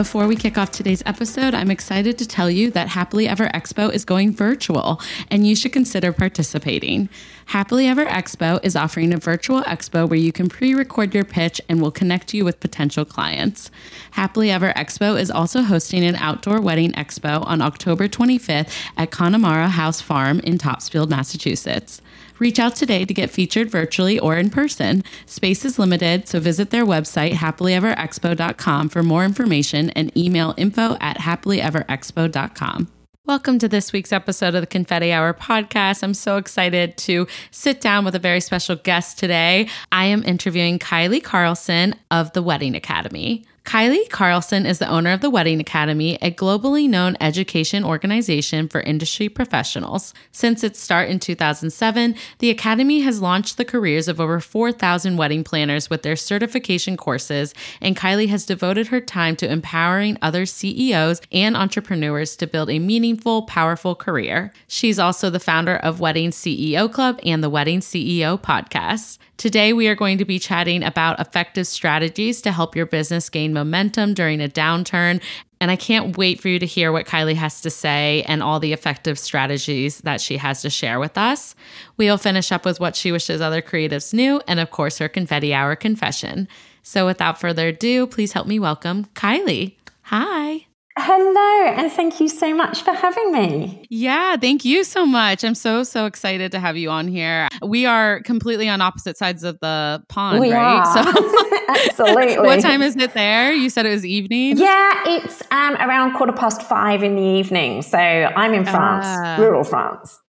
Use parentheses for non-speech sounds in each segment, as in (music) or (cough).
Before we kick off today's episode, I'm excited to tell you that Happily Ever Expo is going virtual and you should consider participating. Happily Ever Expo is offering a virtual expo where you can pre record your pitch and will connect you with potential clients. Happily Ever Expo is also hosting an outdoor wedding expo on October 25th at Connemara House Farm in Topsfield, Massachusetts. Reach out today to get featured virtually or in person. Space is limited, so visit their website, happilyeverexpo.com, for more information and email info at happilyeverexpo.com. Welcome to this week's episode of the Confetti Hour podcast. I'm so excited to sit down with a very special guest today. I am interviewing Kylie Carlson of the Wedding Academy. Kylie Carlson is the owner of the Wedding Academy, a globally known education organization for industry professionals. Since its start in 2007, the Academy has launched the careers of over 4,000 wedding planners with their certification courses, and Kylie has devoted her time to empowering other CEOs and entrepreneurs to build a meaningful, powerful career. She's also the founder of Wedding CEO Club and the Wedding CEO podcast. Today, we are going to be chatting about effective strategies to help your business gain momentum during a downturn. And I can't wait for you to hear what Kylie has to say and all the effective strategies that she has to share with us. We'll finish up with what she wishes other creatives knew, and of course, her confetti hour confession. So, without further ado, please help me welcome Kylie. Hi. Hello, and thank you so much for having me. Yeah, thank you so much. I'm so, so excited to have you on here. We are completely on opposite sides of the pond, we right? Are. So, (laughs) absolutely. what time is it there? You said it was evening? Yeah, it's um, around quarter past five in the evening. So I'm in France, uh, rural France.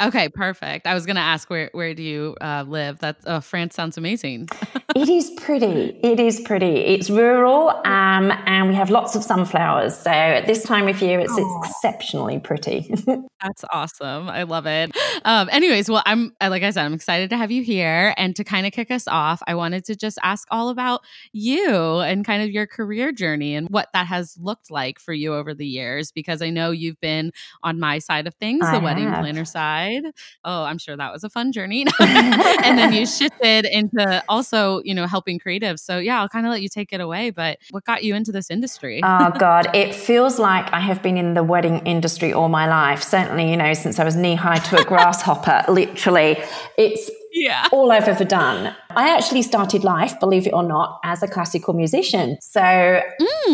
Okay, perfect. I was going to ask where where do you uh, live? That uh, France sounds amazing. (laughs) it is pretty. It is pretty. It's rural, um, and we have lots of sunflowers. So at this time of year, it's Aww. exceptionally pretty. (laughs) That's awesome. I love it. Um, anyways, well, I'm like I said, I'm excited to have you here, and to kind of kick us off, I wanted to just ask all about you and kind of your career journey and what that has looked like for you over the years, because I know you've been on my side of things, I the wedding planner side. Oh, I'm sure that was a fun journey. (laughs) and then you shifted into also, you know, helping creatives. So yeah, I'll kind of let you take it away. But what got you into this industry? Oh (laughs) God, it feels like I have been in the wedding industry all my life. Certainly, you know, since I was knee high to a grasshopper, literally. It's yeah. all I've ever done. I actually started life, believe it or not, as a classical musician. So, mm.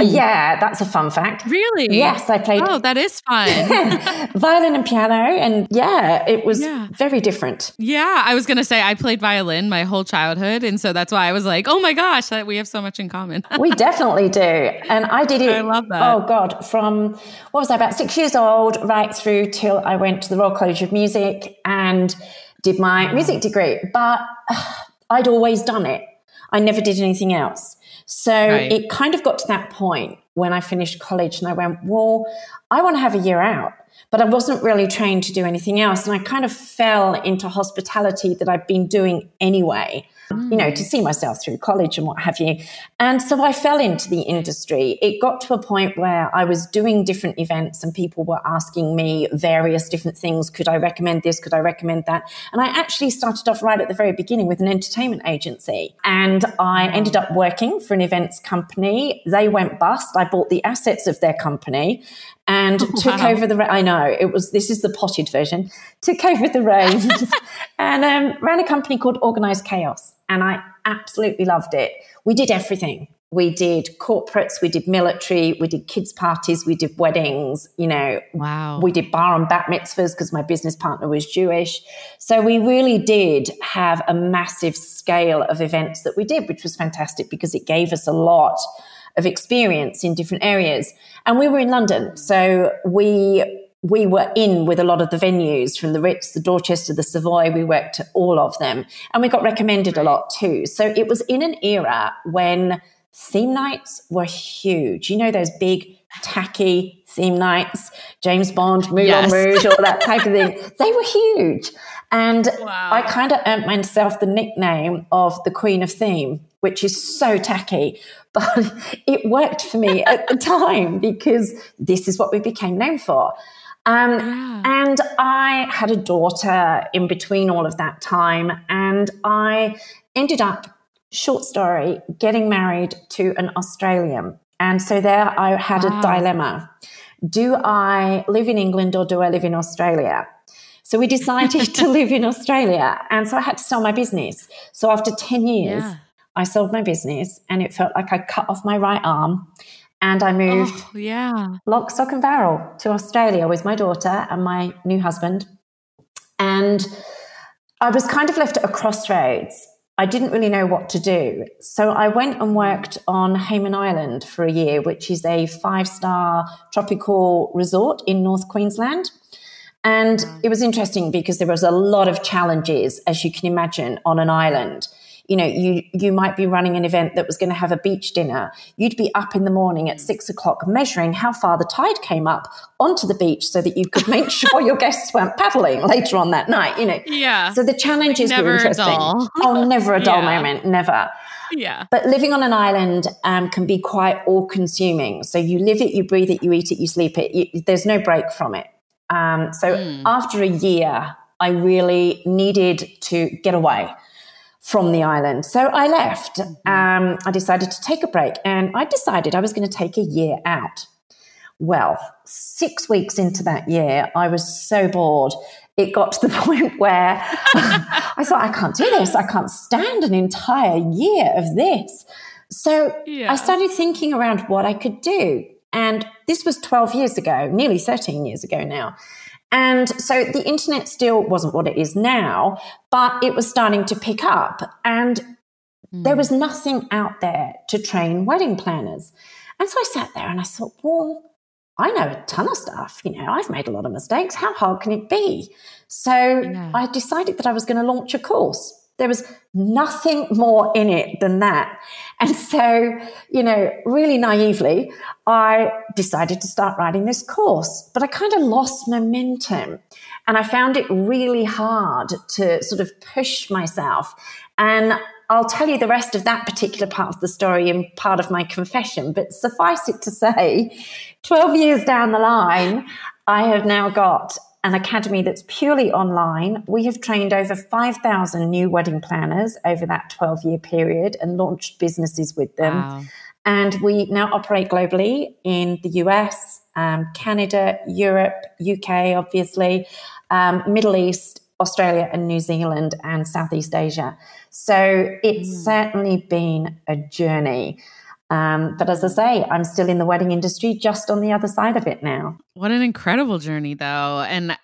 yeah, that's a fun fact. Really? Yes, I played. Oh, that is fun. (laughs) violin and piano. And yeah, it was yeah. very different. Yeah, I was going to say I played violin my whole childhood. And so that's why I was like, oh my gosh, that we have so much in common. (laughs) we definitely do. And I did it. I love that. Oh, God. From, what was I, about six years old, right through till I went to the Royal College of Music. And did my music degree, but uh, (sighs) I'd always done it. I never did anything else. So right. it kind of got to that point when I finished college and I went, well, I want to have a year out but I wasn't really trained to do anything else. And I kind of fell into hospitality that I'd been doing anyway, mm. you know, to see myself through college and what have you. And so I fell into the industry. It got to a point where I was doing different events and people were asking me various different things. Could I recommend this? Could I recommend that? And I actually started off right at the very beginning with an entertainment agency. And I ended up working for an events company. They went bust. I bought the assets of their company and oh, (laughs) took over the. I know it was. This is the potted version. (laughs) Took over the reins (laughs) and um, ran a company called Organized Chaos, and I absolutely loved it. We did everything. We did corporates, we did military, we did kids parties, we did weddings. You know, wow. We did bar and bat mitzvahs because my business partner was Jewish. So we really did have a massive scale of events that we did, which was fantastic because it gave us a lot of experience in different areas. And we were in London, so we we were in with a lot of the venues from the Ritz, the Dorchester, the Savoy. We worked at all of them, and we got recommended a lot too. So it was in an era when theme nights were huge. You know those big tacky theme nights, James Bond, Moulin yes. Rouge, all that type of thing. (laughs) They were huge. And wow. I kind of earned myself the nickname of the Queen of Theme which is so tacky, (laughs) but it worked for me at the time because this is what we became known for. Um, yeah. And I had a daughter in between all of that time, and I ended up, short story, getting married to an Australian. And so there I had wow. a dilemma. Do I live in England or do I live in Australia? So we decided (laughs) to live in Australia. And so I had to sell my business. So after 10 years, yeah. I sold my business and it felt like I cut off my right arm and I moved oh, yeah. lock, stock, and barrel to Australia with my daughter and my new husband. And I was kind of left at a crossroads. I didn't really know what to do. So I went and worked on Hayman Island for a year, which is a five star tropical resort in North Queensland. And it was interesting because there was a lot of challenges, as you can imagine, on an island you know, you, you might be running an event that was going to have a beach dinner. You'd be up in the morning at six o'clock measuring how far the tide came up onto the beach so that you could make (laughs) sure your guests weren't paddling later on that night, you know. Yeah. So the challenges never were interesting. Oh, never a dull yeah. moment, never. Yeah. But living on an island um, can be quite all consuming. So you live it, you breathe it, you eat it, you sleep it. You, there's no break from it. Um, so mm. after a year, I really needed to get away from the island. So I left. Mm-hmm. Um, I decided to take a break and I decided I was going to take a year out. Well, six weeks into that year, I was so bored. It got to the (laughs) point where (laughs) I thought, I can't do this. I can't stand an entire year of this. So yeah. I started thinking around what I could do. And this was 12 years ago, nearly 13 years ago now. And so the internet still wasn't what it is now, but it was starting to pick up. And mm. there was nothing out there to train wedding planners. And so I sat there and I thought, well, I know a ton of stuff. You know, I've made a lot of mistakes. How hard can it be? So yeah. I decided that I was going to launch a course. There was nothing more in it than that. And so, you know, really naively, I decided to start writing this course, but I kind of lost momentum and I found it really hard to sort of push myself. And I'll tell you the rest of that particular part of the story in part of my confession, but suffice it to say, 12 years down the line, I have now got an academy that's purely online. We have trained over 5,000 new wedding planners over that 12 year period and launched businesses with them. Wow. And we now operate globally in the US, um, Canada, Europe, UK, obviously, um, Middle East, Australia, and New Zealand, and Southeast Asia. So it's mm. certainly been a journey. Um, but as I say, I'm still in the wedding industry, just on the other side of it now. What an incredible journey, though. And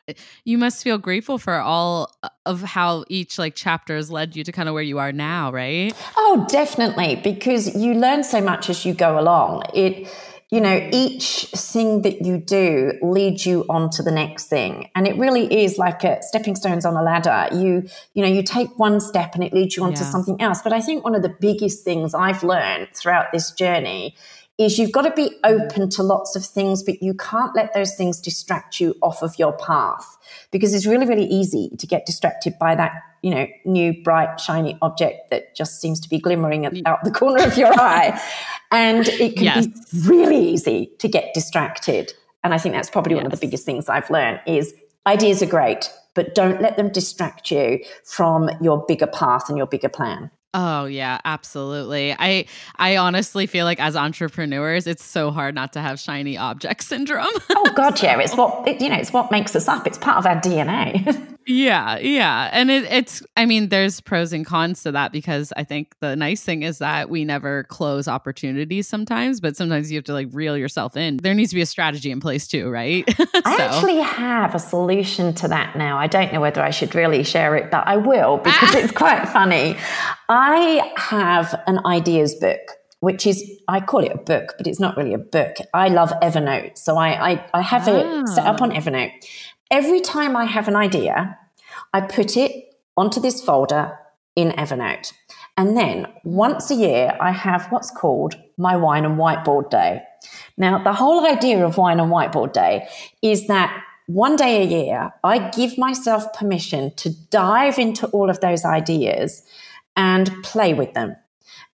you must feel grateful for all of how each like chapter has led you to kind of where you are now, right? Oh, definitely. Because you learn so much as you go along. It, you know, each thing that you do leads you on to the next thing. And it really is like a stepping stones on a ladder. You, you know, you take one step and it leads you on yeah. to something else. But I think one of the biggest things I've learned throughout this journey is you've got to be open to lots of things, but you can't let those things distract you off of your path because it's really, really easy to get distracted by that, you know, new, bright, shiny object that just seems to be glimmering out the corner of your eye. (laughs) And it can yes. be really easy to get distracted. And I think that's probably yes. one of the biggest things I've learned is ideas are great, but don't let them distract you from your bigger path and your bigger plan. Oh yeah, absolutely. I I honestly feel like as entrepreneurs, it's so hard not to have shiny object syndrome. oh god, (laughs) so. yeah, it's what it, you know, it's what makes us up. It's part of our DNA. (laughs) Yeah, yeah. And it, it's, I mean, there's pros and cons to that because I think the nice thing is that we never close opportunities sometimes, but sometimes you have to like reel yourself in. There needs to be a strategy in place too, right? (laughs) so. I actually have a solution to that now. I don't know whether I should really share it, but I will (laughs) because it's quite funny. I have an ideas book which is I call it a book, but it's not really a book. I love Evernote, so I I, I have oh. it set up on ah. Evernote, Every time I have an idea, I put it onto this folder in Evernote. And then once a year, I have what's called my wine and whiteboard day. Now, the whole idea of wine and whiteboard day is that one day a year, I give myself permission to dive into all of those ideas and play with them.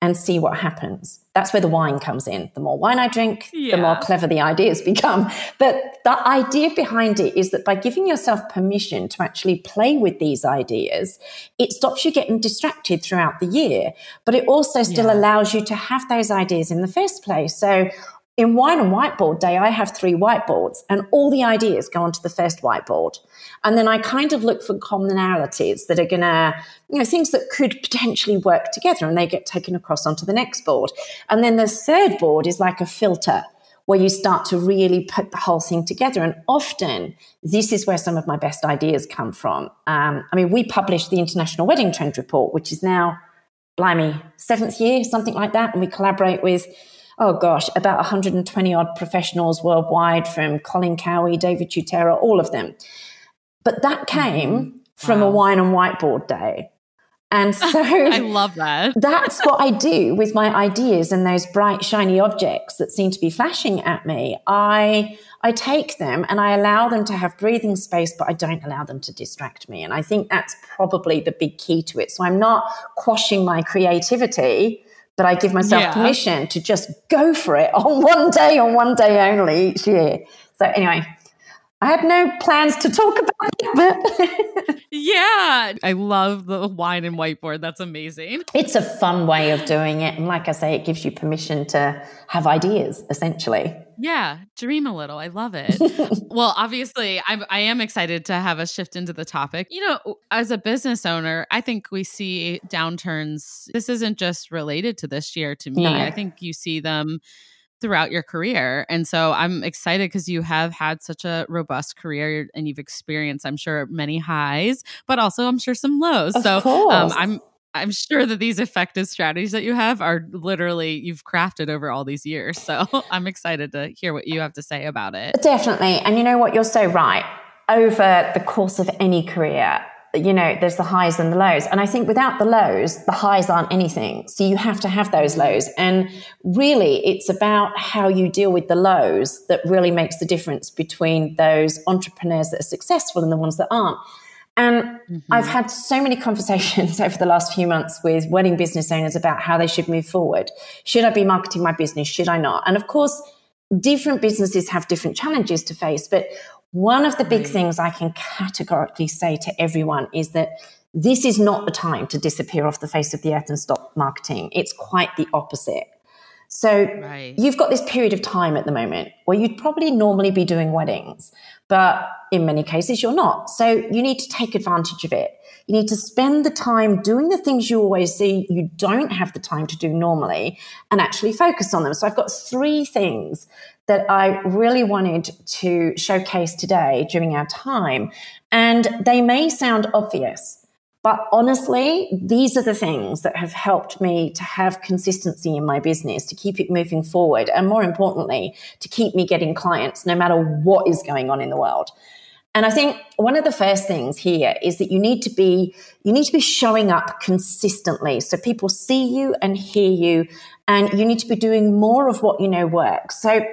and see what happens. That's where the wine comes in. The more wine I drink, Yeah. the more clever the ideas become. But the idea behind it is that by giving yourself permission to actually play with these ideas, it stops you getting distracted throughout the year, but it also still Yeah. allows you to have those ideas in the first place. So in wine and whiteboard day, I have three whiteboards and all the ideas go onto the first whiteboard. And then I kind of look for commonalities that are going to, you know, things that could potentially work together and they get taken across onto the next board. And then the third board is like a filter where you start to really put the whole thing together. And often this is where some of my best ideas come from. Um, I mean, we published the International Wedding Trend Report, which is now, blimey, seventh year, something like that. And we collaborate with oh gosh, about 120 odd professionals worldwide from Colin Cowie, David Tutera, all of them. But that mm-hmm. came from a wine and whiteboard day. And (laughs) so I love that. that's what I do with my ideas and those bright, shiny objects that seem to be flashing at me. I I take them and I allow them to have breathing space, but I don't allow them to distract me. And I think that's probably the big key to it. So I'm not quashing my creativity, but I give myself Yeah. permission to just go for it (laughs) on one day, on one day only each year. So anyway, I had no plans to talk about it, but (laughs) Yeah. I love the wine and whiteboard. That's amazing. it's a fun way of doing it. And like I say, it gives you permission to have ideas, essentially. Yeah, dream a little. I love it. (laughs) well, obviously, I'm I am excited to have us shift into the topic. You know, as a business owner, I think we see downturns. This isn't just related to this year to me. No. I think you see them throughout your career. And so I'm excited because you have had such a robust career and you've experienced, I'm sure, many highs, but also I'm sure some lows. Of so um. I'm I'm sure that these effective strategies that you have are literally you've crafted over all these years. So (laughs) I'm excited to hear what you have to say about it. Definitely. And you know what? You're so right. Over the course of any career, you know, there's the highs and the lows. And I think without the lows, the highs aren't anything. So you have to have those lows. And really, it's about how you deal with the lows that really makes the difference between those entrepreneurs that are successful and the ones that aren't. And mm-hmm. I've had so many (laughs) conversations over the last few months with wedding business owners about how they should move forward. Should I be marketing my business? Should I not? And of course, different businesses have different challenges to face. But one of the big things I can categorically say to everyone is that this is not the time to disappear off the face of the earth and stop marketing. It's quite the opposite. So Right. you've got this period of time at the moment where you'd probably normally be doing weddings, but in many cases you're not. So you need to take advantage of it. You need to spend the time doing the things you always see you don't have the time to do normally and actually focus on them. So I've got three things that I really wanted to showcase today during our time. And they may sound obvious, but honestly, these are the things that have helped me to have consistency in my business, to keep it moving forward, and more importantly, to keep me getting clients no matter what is going on in the world. And I think one of the first things here is that you need to be you need to be showing up consistently so people see you and hear you and you need to be doing more of what you know works. So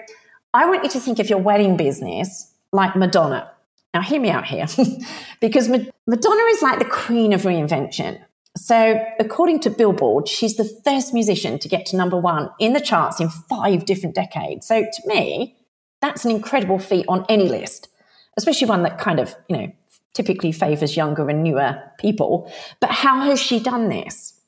I want you to think of your wedding business like Madonna. Now, hear me out here, (laughs) because Madonna is like the queen of reinvention. So, according to Billboard, she's the first musician to get to number one in the charts in five different decades. So, to me, that's an incredible feat on any list, especially one that kind of, you know, typically favors younger and newer people. But how has she done this?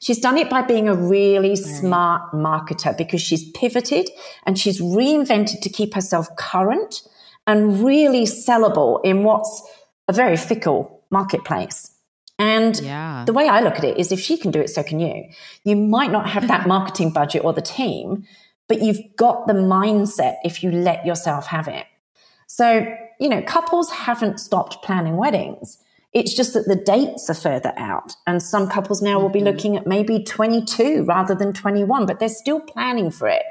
She's done it by being a really smart marketer because she's pivoted and she's reinvented to keep herself current and really sellable in what's a very fickle marketplace. And Yeah. the way I look at it is if she can do it, so can you. You might not have that (laughs) marketing budget or the team, but you've got the mindset if you let yourself have it. So, you know, couples haven't stopped planning weddings. It's just that the dates are further out. And some couples now will be mm-hmm. looking at maybe 22 rather than 21, but they're still planning for it.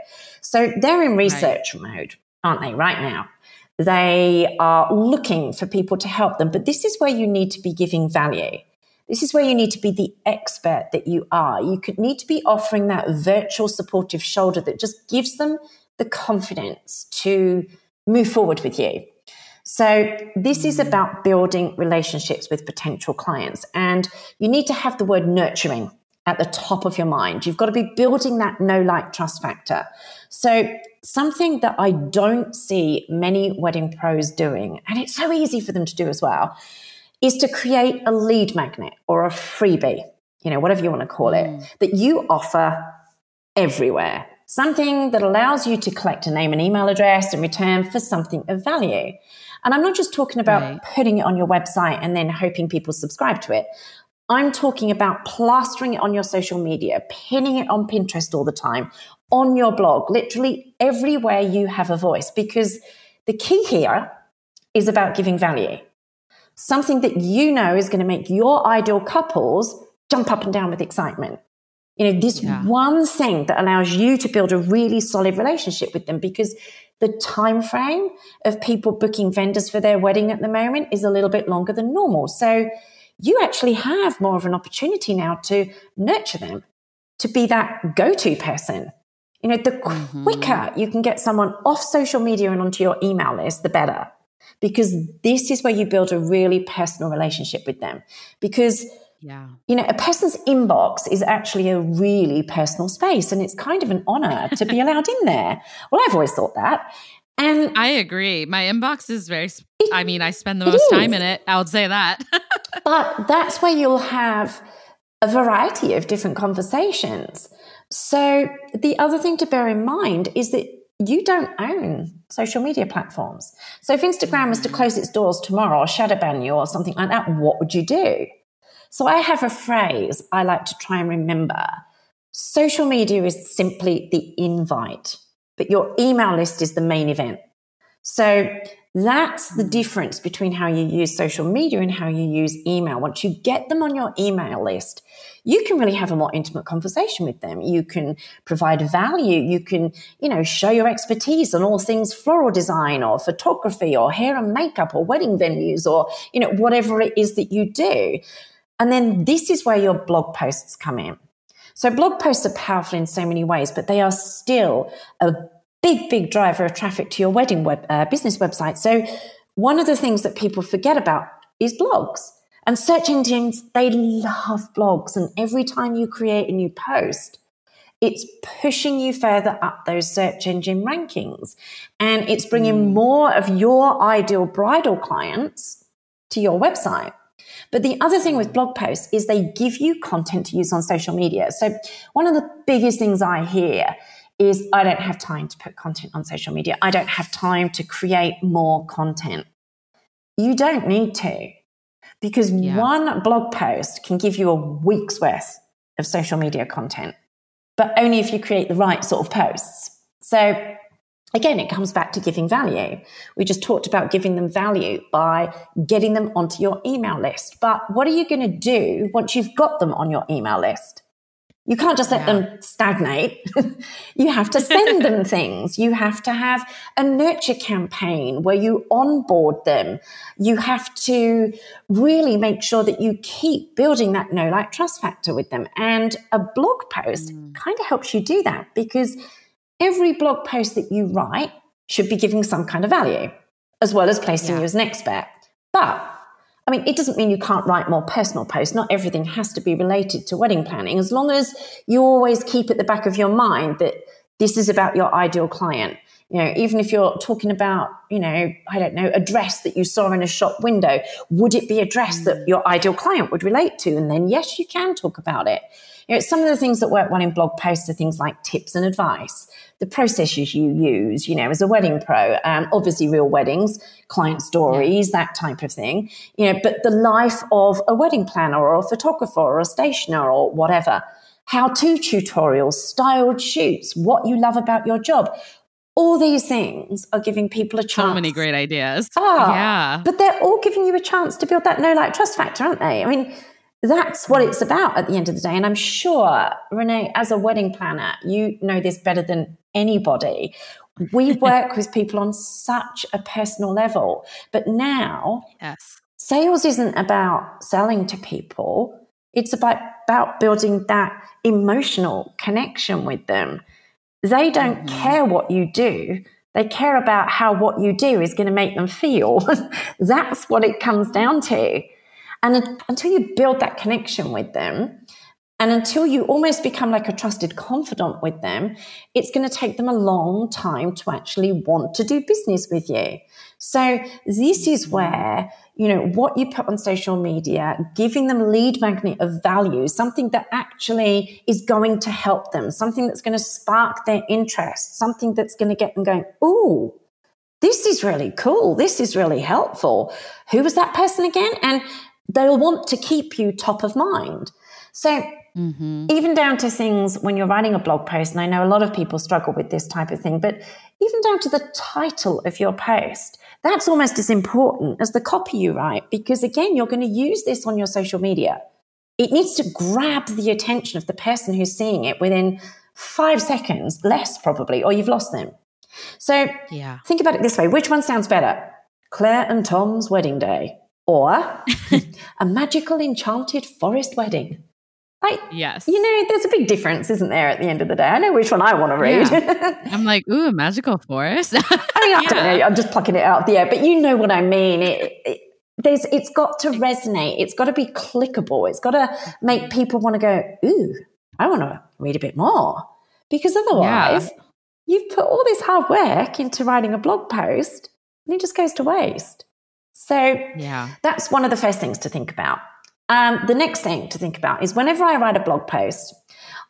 So they're in research mode, aren't they, right now? They are looking for people to help them. But this is where you need to be giving value. This is where you need to be the expert that you are. You could need to be offering that virtual supportive shoulder that just gives them the confidence to move forward with you. So, this is about building relationships with potential clients, and you need to have the word nurturing at the top of your mind. You've got to be building that know like trust factor. So, something that I don't see many wedding pros doing, and it's so easy for them to do as well, is to create a lead magnet or a freebie, you know, whatever you want to call it, mm. that you offer everywhere. Something that allows you to collect a name and email address in return for something of value. And I'm not just talking about right. putting it on your website and then hoping people subscribe to it. I'm talking about plastering it on your social media, pinning it on Pinterest all the time, on your blog, literally everywhere you have a voice, because the key here is about giving value. Something that you know is going to make your ideal couples jump up and down with excitement. You know, this yeah. one thing that allows you to build a really solid relationship with them because the time frame of people booking vendors for their wedding at the moment is a little bit longer than normal. So you actually have more of an opportunity now to nurture them, to be that go-to person. You know, the mm-hmm. quicker you can get someone off social media and onto your email list, the better. Because this is where you build a really personal relationship with them. Because yeah. You know, a person's inbox is actually a really personal space and it's kind of an honor to be (laughs) allowed in there. Well, I've always thought that. And I agree. My inbox is very, it, I mean, I spend the most is. time in it. I would say that. (laughs) but that's where you'll have a variety of different conversations. So the other thing to bear in mind is that you don't own social media platforms. So if Instagram was to mm. close its doors tomorrow or shadow ban you or something like that, what would you do? So I have a phrase I like to try and remember. Social media is simply the invite, but your email list is the main event. So that's the difference between how you use social media and how you use email. Once you get them on your email list, you can really have a more intimate conversation with them. You can provide value. You can, you know, show your expertise on all things floral design or photography or hair and makeup or wedding venues or, you know, whatever it is that you do. And then this is where your blog posts come in. So blog posts are powerful in so many ways, but they are still a big, big driver of traffic to your wedding web, uh, business website. So one of the things that people forget about is blogs. And search engines, they love blogs. And every time you create a new post, it's pushing you further up those search engine rankings. And it's bringing mm. more of your ideal bridal clients to your website. But the other thing with blog posts is they give you content to use on social media. So one of the biggest things I hear is I don't have time to put content on social media. I don't have time to create more content. You don't need to because yeah. one blog post can give you a week's worth of social media content, but only if you create the right sort of posts. So again, it comes back to giving value. We just talked about giving them value by getting them onto your email list. But what are you going to do once you've got them on your email list? You can't just let yeah. them stagnate. (laughs) you have to send them (laughs) things. You have to have a nurture campaign where you onboard them. You have to really make sure that you keep building that know like trust factor with them. And a blog post mm. kind of helps you do that because every blog post that you write should be giving some kind of value, as well as placing yeah. you as an expert. But I mean, it doesn't mean you can't write more personal posts. Not everything has to be related to wedding planning, as long as you always keep at the back of your mind that this is about your ideal client. You know, even if you're talking about, you know, I don't know, a dress that you saw in a shop window, would it be a dress mm. that your ideal client would relate to? And then, yes, you can talk about it. You know, some of the things that work well in blog posts are things like tips and advice, the processes you use, you know, as a wedding pro, um, obviously real weddings, client stories, that type of thing, you know, but the life of a wedding planner or a photographer or a stationer or whatever, how to tutorials, styled shoots, what you love about your job. All these things are giving people a chance. So many great ideas. Ah, yeah. But they're all giving you a chance to build that know like trust factor, aren't they? I mean, that's what it's about at the end of the day. And I'm sure, Renee, as a wedding planner, you know this better than anybody. We (laughs) work with people on such a personal level. But now, yes. sales isn't about selling to people, it's about, about building that emotional connection with them. They don't mm-hmm. care what you do. They care about how what you do is going to make them feel. (laughs) That's what it comes down to. And until you build that connection with them, And until you almost become like a trusted confidant with them, it's going to take them a long time to actually want to do business with you. So this is where, you know, what you put on social media, giving them lead magnet of value, something that actually is going to help them, something that's going to spark their interest, something that's going to get them going, ooh, this is really cool. This is really helpful. Who was that person again? And they'll want to keep you top of mind. So Mm-hmm. Even down to things when you're writing a blog post, and I know a lot of people struggle with this type of thing, but even down to the title of your post, that's almost as important as the copy you write, because again, you're going to use this on your social media. It needs to grab the attention of the person who's seeing it within five seconds, less probably, or you've lost them. So yeah. think about it this way which one sounds better? Claire and Tom's wedding day, or (laughs) a magical enchanted forest wedding? Like, yes. You know, there's a big difference, isn't there, at the end of the day? I know which one I want to read. Yeah. (laughs) I'm like, ooh, a magical forest. I mean, I (laughs) yeah. don't know. I'm just plucking it out of the air, but you know what I mean. It, it, there's, it's got to resonate. It's got to be clickable. It's got to make mm-hmm. people want to go, ooh, I want to read a bit more. Because otherwise, yeah. you've put all this hard work into writing a blog post and it just goes to waste. So, yeah, that's one of the first things to think about. Um, the next thing to think about is whenever I write a blog post,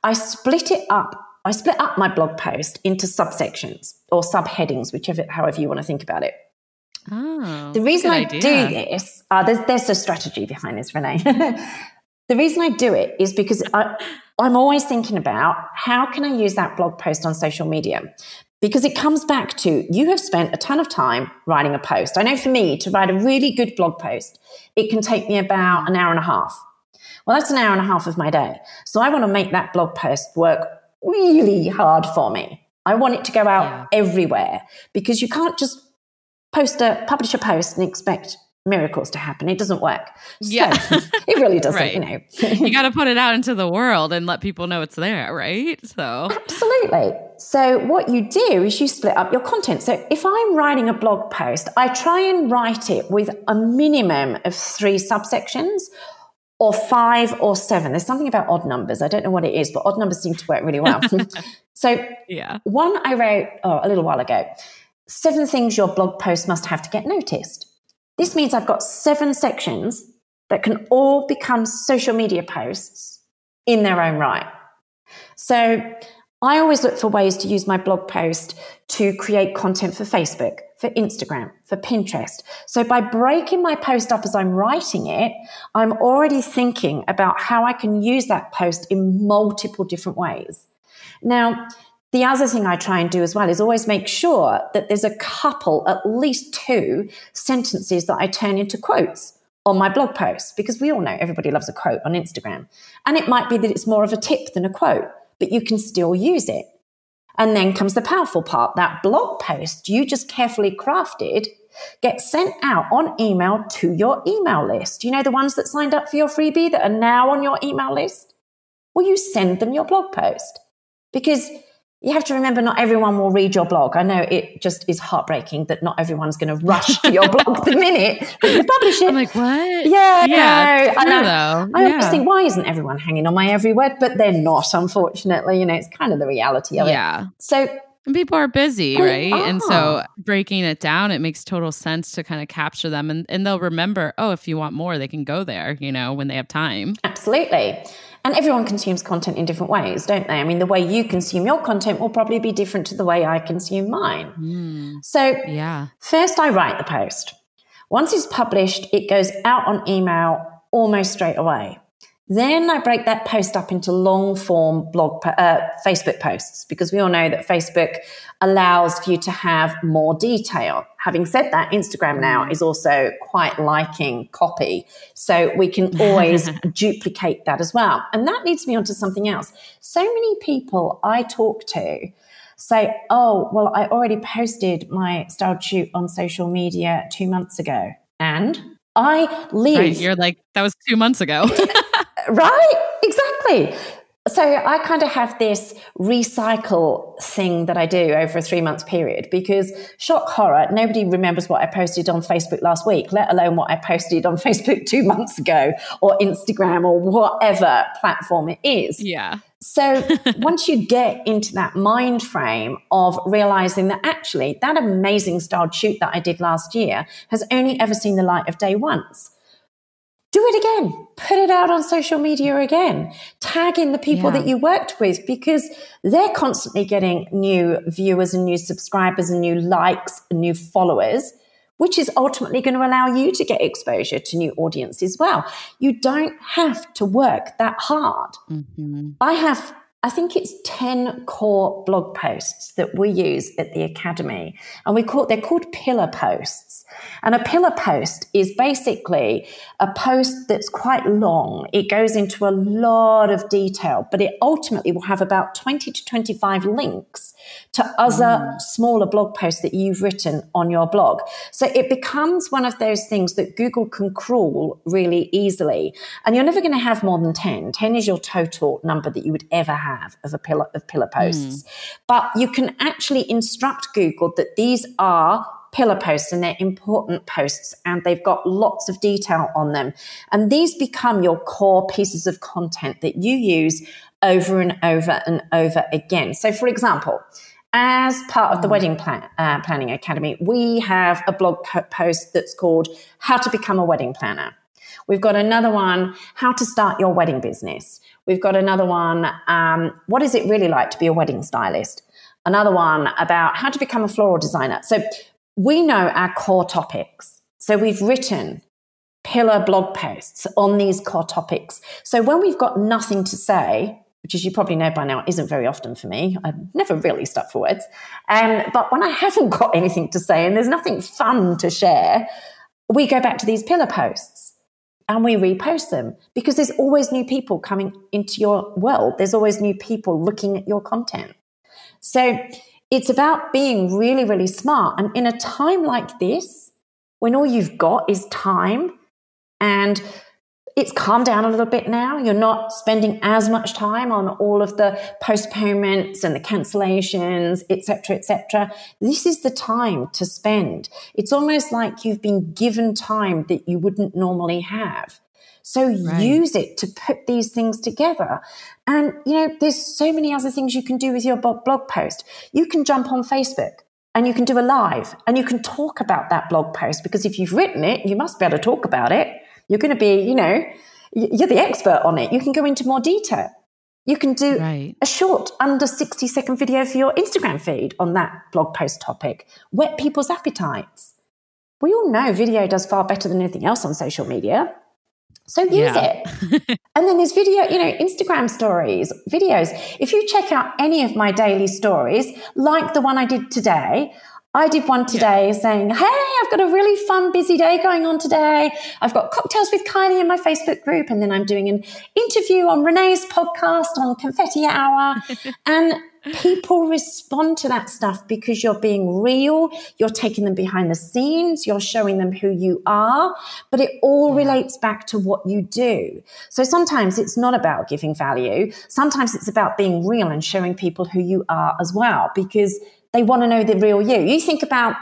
I split it up. I split up my blog post into subsections or subheadings, whichever, however you want to think about it. Oh, the reason I idea. do this, uh, there's, there's a strategy behind this, Renee. (laughs) the reason I do it is because I, I'm always thinking about how can I use that blog post on social media? Because it comes back to you have spent a ton of time writing a post. I know for me to write a really good blog post, it can take me about an hour and a half. Well, that's an hour and a half of my day. So I want to make that blog post work really hard for me. I want it to go out yeah. everywhere because you can't just post a publish a post and expect miracles to happen. It doesn't work. Yeah. (laughs) it really doesn't, right. you know. (laughs) you got to (laughs) put it out into the world and let people know it's there, right? So, absolutely. So, what you do is you split up your content. So, if I'm writing a blog post, I try and write it with a minimum of three subsections or five or seven. There's something about odd numbers. I don't know what it is, but odd numbers seem to work really well. so, yeah. One I wrote oh, a little while ago seven things your blog post must have to get noticed. This means I've got seven sections that can all become social media posts in their own right. So I always look for ways to use my blog post to create content for Facebook, for Instagram, for Pinterest. So by breaking my post up as I'm writing it, I'm already thinking about how I can use that post in multiple different ways. Now, the other thing I try and do as well is always make sure that there's a couple, at least two sentences that I turn into quotes on my blog posts because we all know everybody loves a quote on Instagram. And it might be that it's more of a tip than a quote, but you can still use it. And then comes the powerful part that blog post you just carefully crafted gets sent out on email to your email list. You know, the ones that signed up for your freebie that are now on your email list? Well, you send them your blog post because you have to remember not everyone will read your blog. I know it just is heartbreaking that not everyone's going to rush to your blog the minute that you publish it. I'm like, what? Yeah, yeah. No, I, though. I yeah. always think, why isn't everyone hanging on my every word? But they're not, unfortunately. You know, it's kind of the reality of yeah. it. Yeah. So and people are busy, right? Are. And so breaking it down, it makes total sense to kind of capture them and, and they'll remember, oh, if you want more, they can go there, you know, when they have time. Absolutely. And everyone consumes content in different ways, don't they? I mean, the way you consume your content will probably be different to the way I consume mine. Mm. So, yeah. First, I write the post. Once it's published, it goes out on email almost straight away. Then I break that post up into long form blog, uh, Facebook posts because we all know that Facebook allows for you to have more detail. Having said that, Instagram now is also quite liking copy. So we can always (laughs) duplicate that as well. And that leads me on to something else. So many people I talk to say, oh, well, I already posted my style shoot on social media two months ago. And I live. Right, you're like, that was two months ago. (laughs) right? Exactly. so I kind of have this recycle thing that I do over a three month period because shock horror, nobody remembers what I posted on Facebook last week, let alone what I posted on (laughs) Facebook two months ago or Instagram or whatever platform it is. Yeah. So (laughs) once you get into that mind frame of realizing that actually that amazing styled shoot that I did last year has only ever seen the light of day once do it again. Put it out on social media again. Tag in the people yeah. that you worked with because they're constantly getting new viewers and new subscribers and new likes and new followers, which is ultimately going to allow you to get exposure to new audiences as well. You don't have to work that hard. Mm-hmm. I have I think it's 10 core blog posts that we use at the Academy. And we call, they're called pillar posts. And a pillar post is basically a post that's quite long. It goes into a lot of detail, but it ultimately will have about 20 to 25 links to other mm. smaller blog posts that you've written on your blog. So it becomes one of those things that Google can crawl really easily. And you're never going to have more than 10. 10 is your total number that you would ever have of a pillar of pillar posts. Mm. But you can actually instruct Google that these are pillar posts and they're important posts and they've got lots of detail on them. And these become your core pieces of content that you use over and over and over again. So, for example, as part of the Wedding plan, uh, Planning Academy, we have a blog post that's called How to Become a Wedding Planner. We've got another one, How to Start Your Wedding Business. We've got another one, um, What is it really like to be a wedding stylist? Another one about how to become a floral designer. So we know our core topics. So we've written pillar blog posts on these core topics. So when we've got nothing to say, which as you probably know by now isn't very often for me, I've never really stuck for words. Um, but when I haven't (laughs) got anything to say and there's nothing fun to share, we go back to these pillar posts and we repost them because there's always new people coming into your world. There's always new people looking at your content. So it's about being really, really smart. And in a time like this, when all you've got is time and it's calmed down a little bit now. You're not spending as much time on all of the postponements and the cancellations, etc., etc. This is the time to spend. It's almost like you've been given time that you wouldn't normally have. So right. use it to put these things together. And, you know, there's so many other things you can do with your blog post. You can jump on Facebook and you can do a live and you can talk about that blog post because if you've written it, you must be able to talk about it. You're going to be, you know, you're the expert on it. You can go into more detail. You can do right. a short, under 60 second video for your Instagram feed on that blog post topic. Whet people's appetites. We all know video does far better than anything else on social media. So use yeah. it. and then there's video, you know, Instagram stories, videos. If you check out any of my daily stories, like the one I did today, I did one today saying, Hey, I've got a really fun, busy day going on today. I've got cocktails with Kylie in my Facebook group. And then I'm doing an interview on Renee's podcast on Confetti Hour. (laughs) and people respond to that stuff because you're being real, you're taking them behind the scenes, you're showing them who you are, but it all relates back to what you do. So sometimes it's not about giving value, sometimes it's about being real and showing people who you are as well because they want to know the real you. You think about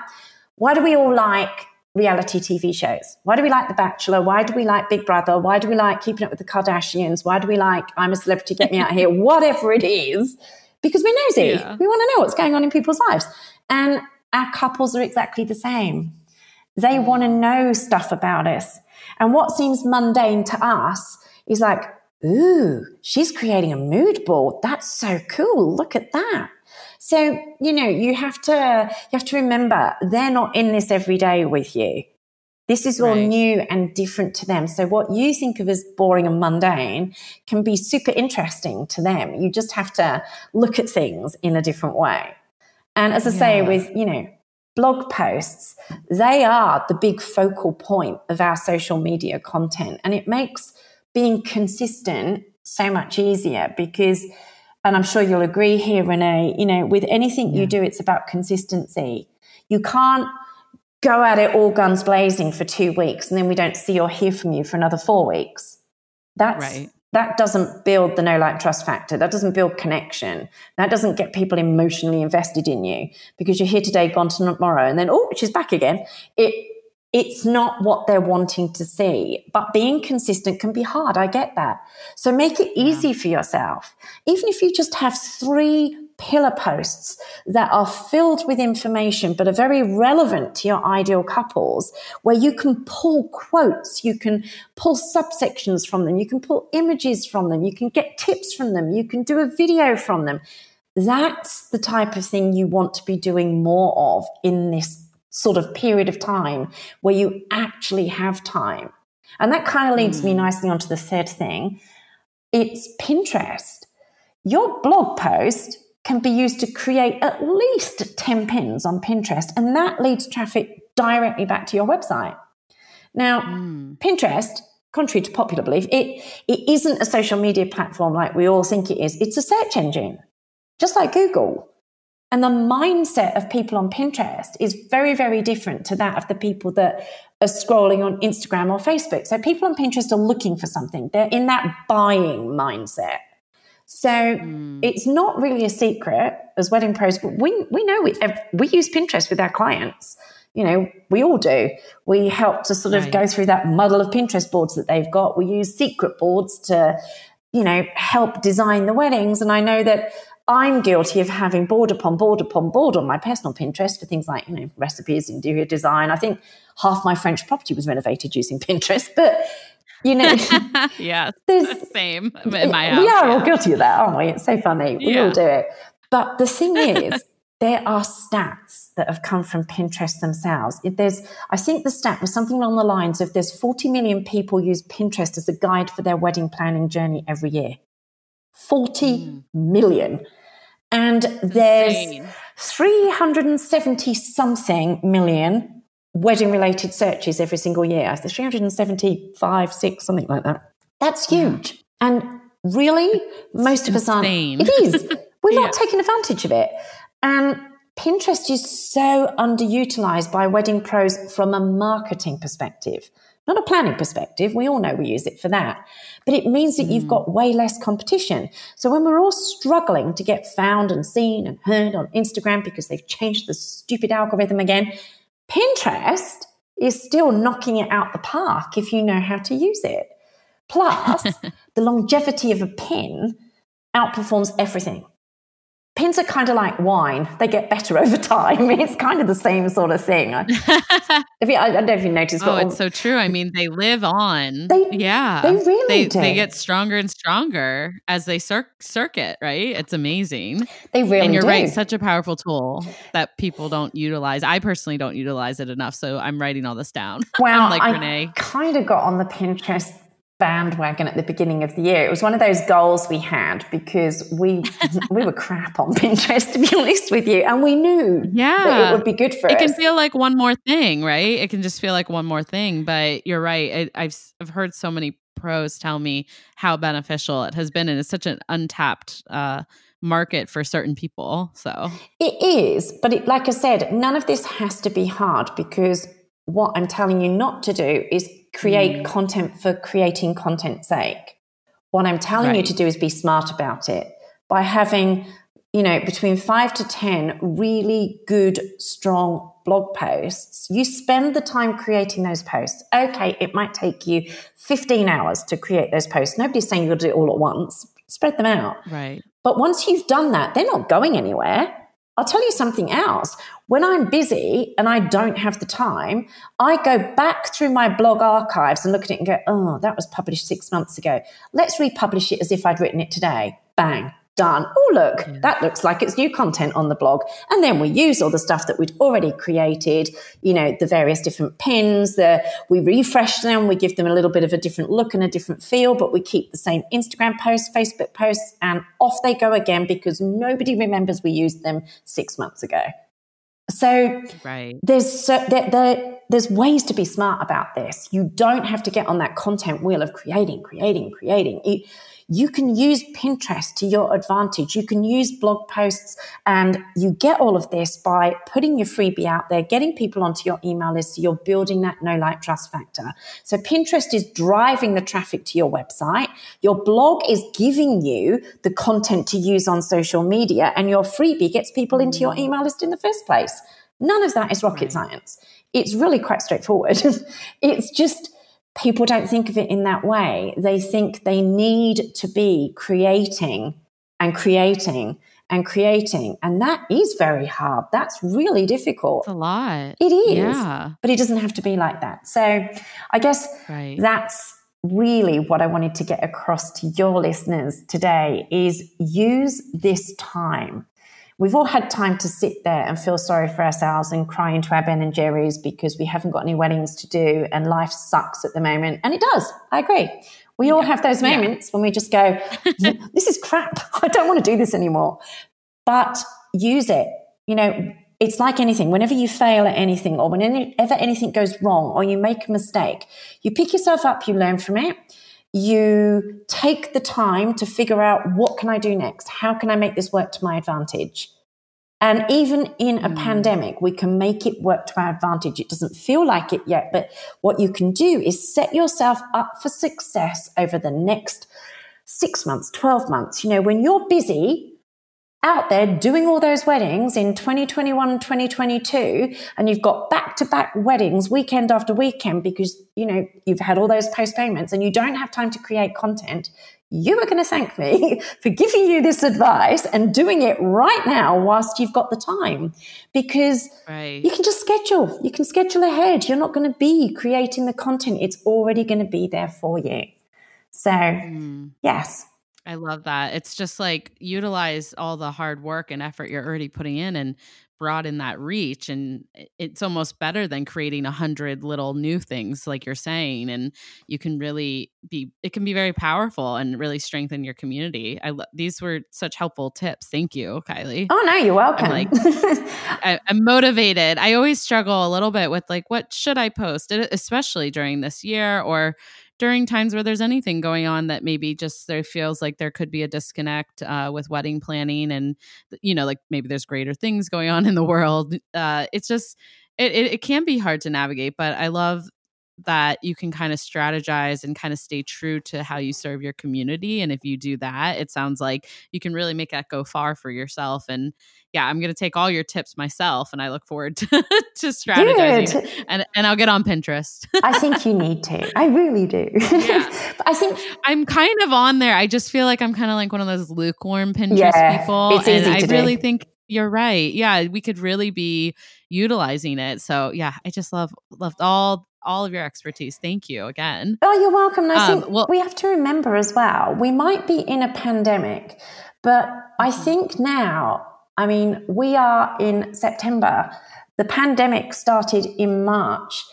why do we all like reality TV shows? Why do we like The Bachelor? Why do we like Big Brother? Why do we like Keeping Up with the Kardashians? Why do we like I'm a Celebrity, Get Me Out of Here? (laughs) Whatever it is because we're nosy. Yeah. We want to know what's going on in people's lives. And our couples are exactly the same. They mm. want to know stuff about us. And what seems mundane to us is like, ooh, she's creating a mood board. That's so cool. Look at that. So, you know, you have to you have to remember they're not in this every day with you. This is all right. new and different to them. So what you think of as boring and mundane can be super interesting to them. You just have to look at things in a different way. And as I yeah. say, with, you know, blog posts, they are the big focal point of our social media content. And it makes being consistent so much easier because, and I'm sure you'll agree here, Renee, you know, with anything yeah. you do, it's about consistency. You can't go at it all guns blazing for two weeks and then we don't see or hear from you for another four weeks. That's right. that doesn't build the know like trust factor. That doesn't build connection. That doesn't get people emotionally invested in you because you're here today, gone tomorrow, and then oh, she's back again. It it's not what they're wanting to see. But being consistent can be hard. I get that. So make it easy yeah. for yourself. Even if you just have three pillar posts that are filled with information but are very relevant to your ideal couples, where you can pull quotes, you can pull subsections from them, you can pull images from them, you can get tips from them, you can do a video from them. That's the type of thing you want to be doing more of in this sort of period of time where you actually have time. And that kind of leads mm. me hmm. nicely onto the third thing. It's Pinterest. Your blog post can be used to create at least 10 pins on Pinterest, and that leads traffic directly back to your website. Now, mm. Pinterest, contrary to popular belief, it, it isn't a social media platform like we all think it is. It's a search engine, just like Google. And the mindset of people on Pinterest is very, very different to that of the people that are scrolling on Instagram or Facebook. So people on Pinterest are looking for something, they're in that buying mindset. So mm. it's not really a secret as wedding pros. We, we know we, we use Pinterest with our clients. You know, we all do. We help to sort of right. go through that muddle of Pinterest boards that they've got. We use secret boards to, you know, help design the weddings. And I know that I'm guilty of having board upon board upon board on my personal Pinterest for things like, you know, recipes, interior design. I think half my French property was renovated using (laughs) Pinterest, but you know, (laughs) yeah, (laughs) there's same in my house. We are yeah. all guilty of that, aren't we? It's so funny. We yeah. all do it. But the thing is, (laughs) there are stats that have come from Pinterest themselves. If there's, I think the stat was something along the lines of there's 40 million people use Pinterest as a guide for their wedding planning journey every year. 40 mm. million, And there's Insane. 370 something million wedding related searches every single year. There's 375, six, something like that. That's huge. And really, most of us aren't. It is. (laughs) We're yeah. not taking advantage of it. And Pinterest is so underutilized by wedding pros from a marketing perspective not a planning perspective. We all know we use it for that. But it means that mm. you've got way less competition. So when we're all struggling to get found and seen and heard on Instagram because they've changed the stupid algorithm again, Pinterest is still knocking it out the park if you know how to use it. Plus, (laughs) the longevity of a pin outperforms everything pins are kind of like wine. They get better (laughs) over time. It's kind of the same sort of thing. (laughs) If you, I, I, don't know if you noticed oh it's so true. I mean they live on. They, yeah. they really they, do. they get stronger and stronger as they cir- circuit right? It's amazing. They really and you're do. right such a powerful tool that people don't utilize. I personally don't utilize it enough so i'm writing all this down. (laughs) Well like I renee. kind of got on the pinterest bandwagon at the beginning of the year. It was one of those goals we had because we (laughs) we were crap on Pinterest to be honest with you, and we knew yeah it would be good for it us. can feel like one more thing, right? It can just feel like one more thing. But you're right. I've I've heard so many pros tell me how beneficial it has been, and it's such an untapped. Uh, market for certain people so it is but it, like i said none of this has to be hard because what i'm telling you not to do is create mm. content for creating content's sake. What I'm telling right. you to do is be smart about it by having, you know, between five to 10 really good, strong blog posts. You spend the time creating those posts. Okay, it might take you 15 hours to create those posts. Nobody's saying you'll do it all at once. Spread them out. Right. But once you've done that, they're not going anywhere. I'll tell you something else. When I'm busy and I don't have the time, I go back through my blog archives and look at it and go, oh, that was published six months ago. Let's republish it as if I'd written it today. Bang done. Oh, look, yeah. that looks like it's new content on the blog. And then we use all the stuff that we'd already created, you know, the various different pins, the, we refresh them, we give them a little bit of a different look and a different feel, but we keep the same Instagram posts, Facebook posts, and off they go again because nobody remembers we used them six months ago. So right. there's so there, there, there's ways to be smart about this. You don't have to get on that content wheel of creating, creating, creating. You, you can use Pinterest to your advantage. You can use blog posts and you get all of this by putting your freebie out there, getting people onto your email list. So you're building that know like trust factor. So Pinterest is driving the traffic to your website. Your blog is giving you the content to use on social media and your freebie gets people into your email list in the first place. None of that is rocket right. science. It's really quite straightforward. (laughs) it's just people don't think of it in that way. They think they need to be creating and creating and creating. And that is very hard. That's really difficult. It's a lot. It is. Yeah. But it doesn't have to be like that. So I guess right. that's really what I wanted to get across to your listeners today is use this time we've all had time to sit there and feel sorry for ourselves and cry into our Ben and Jerry's because we haven't got any weddings to do and life sucks at the moment. And it does. I agree. We all have those moments yeah. when we just go, (laughs) this is crap. (laughs) I don't want to do this anymore. But use it. You know, it's like anything. Whenever you fail at anything or whenever anything goes wrong or you make a mistake, you pick yourself up, you learn from it you take the time to figure out what can I do next? How can I make this work to my advantage? And even in a mm. pandemic, we can make it work to our advantage. It doesn't feel like it yet, but what you can do is set yourself up for success over the next six months, 12 months. You know, when you're busy, out there doing all those weddings in 2021 and 2022 and you've got back to back weddings weekend after weekend because you know you've had all those postponements and you don't have time to create content you are going to thank me (laughs) for giving you this advice and doing it right now whilst you've got the time because right. you can just schedule you can schedule ahead you're not going to be creating the content it's already going to be there for you so mm. yes I love that. It's just like utilize all the hard work and effort you're already putting in and broaden that reach. And it's almost better than creating a hundred little new things, like you're saying. And you can really be, it can be very powerful and really strengthen your community. I lo- these were such helpful tips. Thank you, Kylie. Oh, no, you're welcome. I'm like, (laughs) I, I'm motivated. I always struggle a little bit with like, what should I post, especially during this year or, during times where there's anything going on that maybe just there feels like there could be a disconnect uh, with wedding planning and you know like maybe there's greater things going on in the world uh, it's just it, it, it can be hard to navigate but i love that you can kind of strategize and kind of stay true to how you serve your community. And if you do that, it sounds like you can really make that go far for yourself. And yeah, I'm going to take all your tips myself and I look forward (laughs) to, to strategizing. And, and I'll get on Pinterest. I think you need to. I really do. Yeah. (laughs) I think I'm kind of on there. I just feel like I'm kind of like one of those lukewarm Pinterest yeah, people. It's easy and I really think you're right. Yeah, we could really be utilizing it. So yeah, I just love loved all all of your expertise. Thank you again. Oh, you're welcome. I um, think well, we have to remember as well, we might be in a pandemic, but I mm-hmm. think now, I mean, we are in September. The pandemic started in March.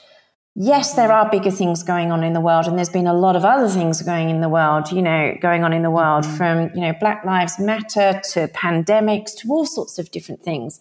Yes, there are bigger things going on in the world, and there's been a lot of other things going in the world, you know, going on in the world mm-hmm. from, you know, Black Lives Matter to pandemics to all sorts of different things.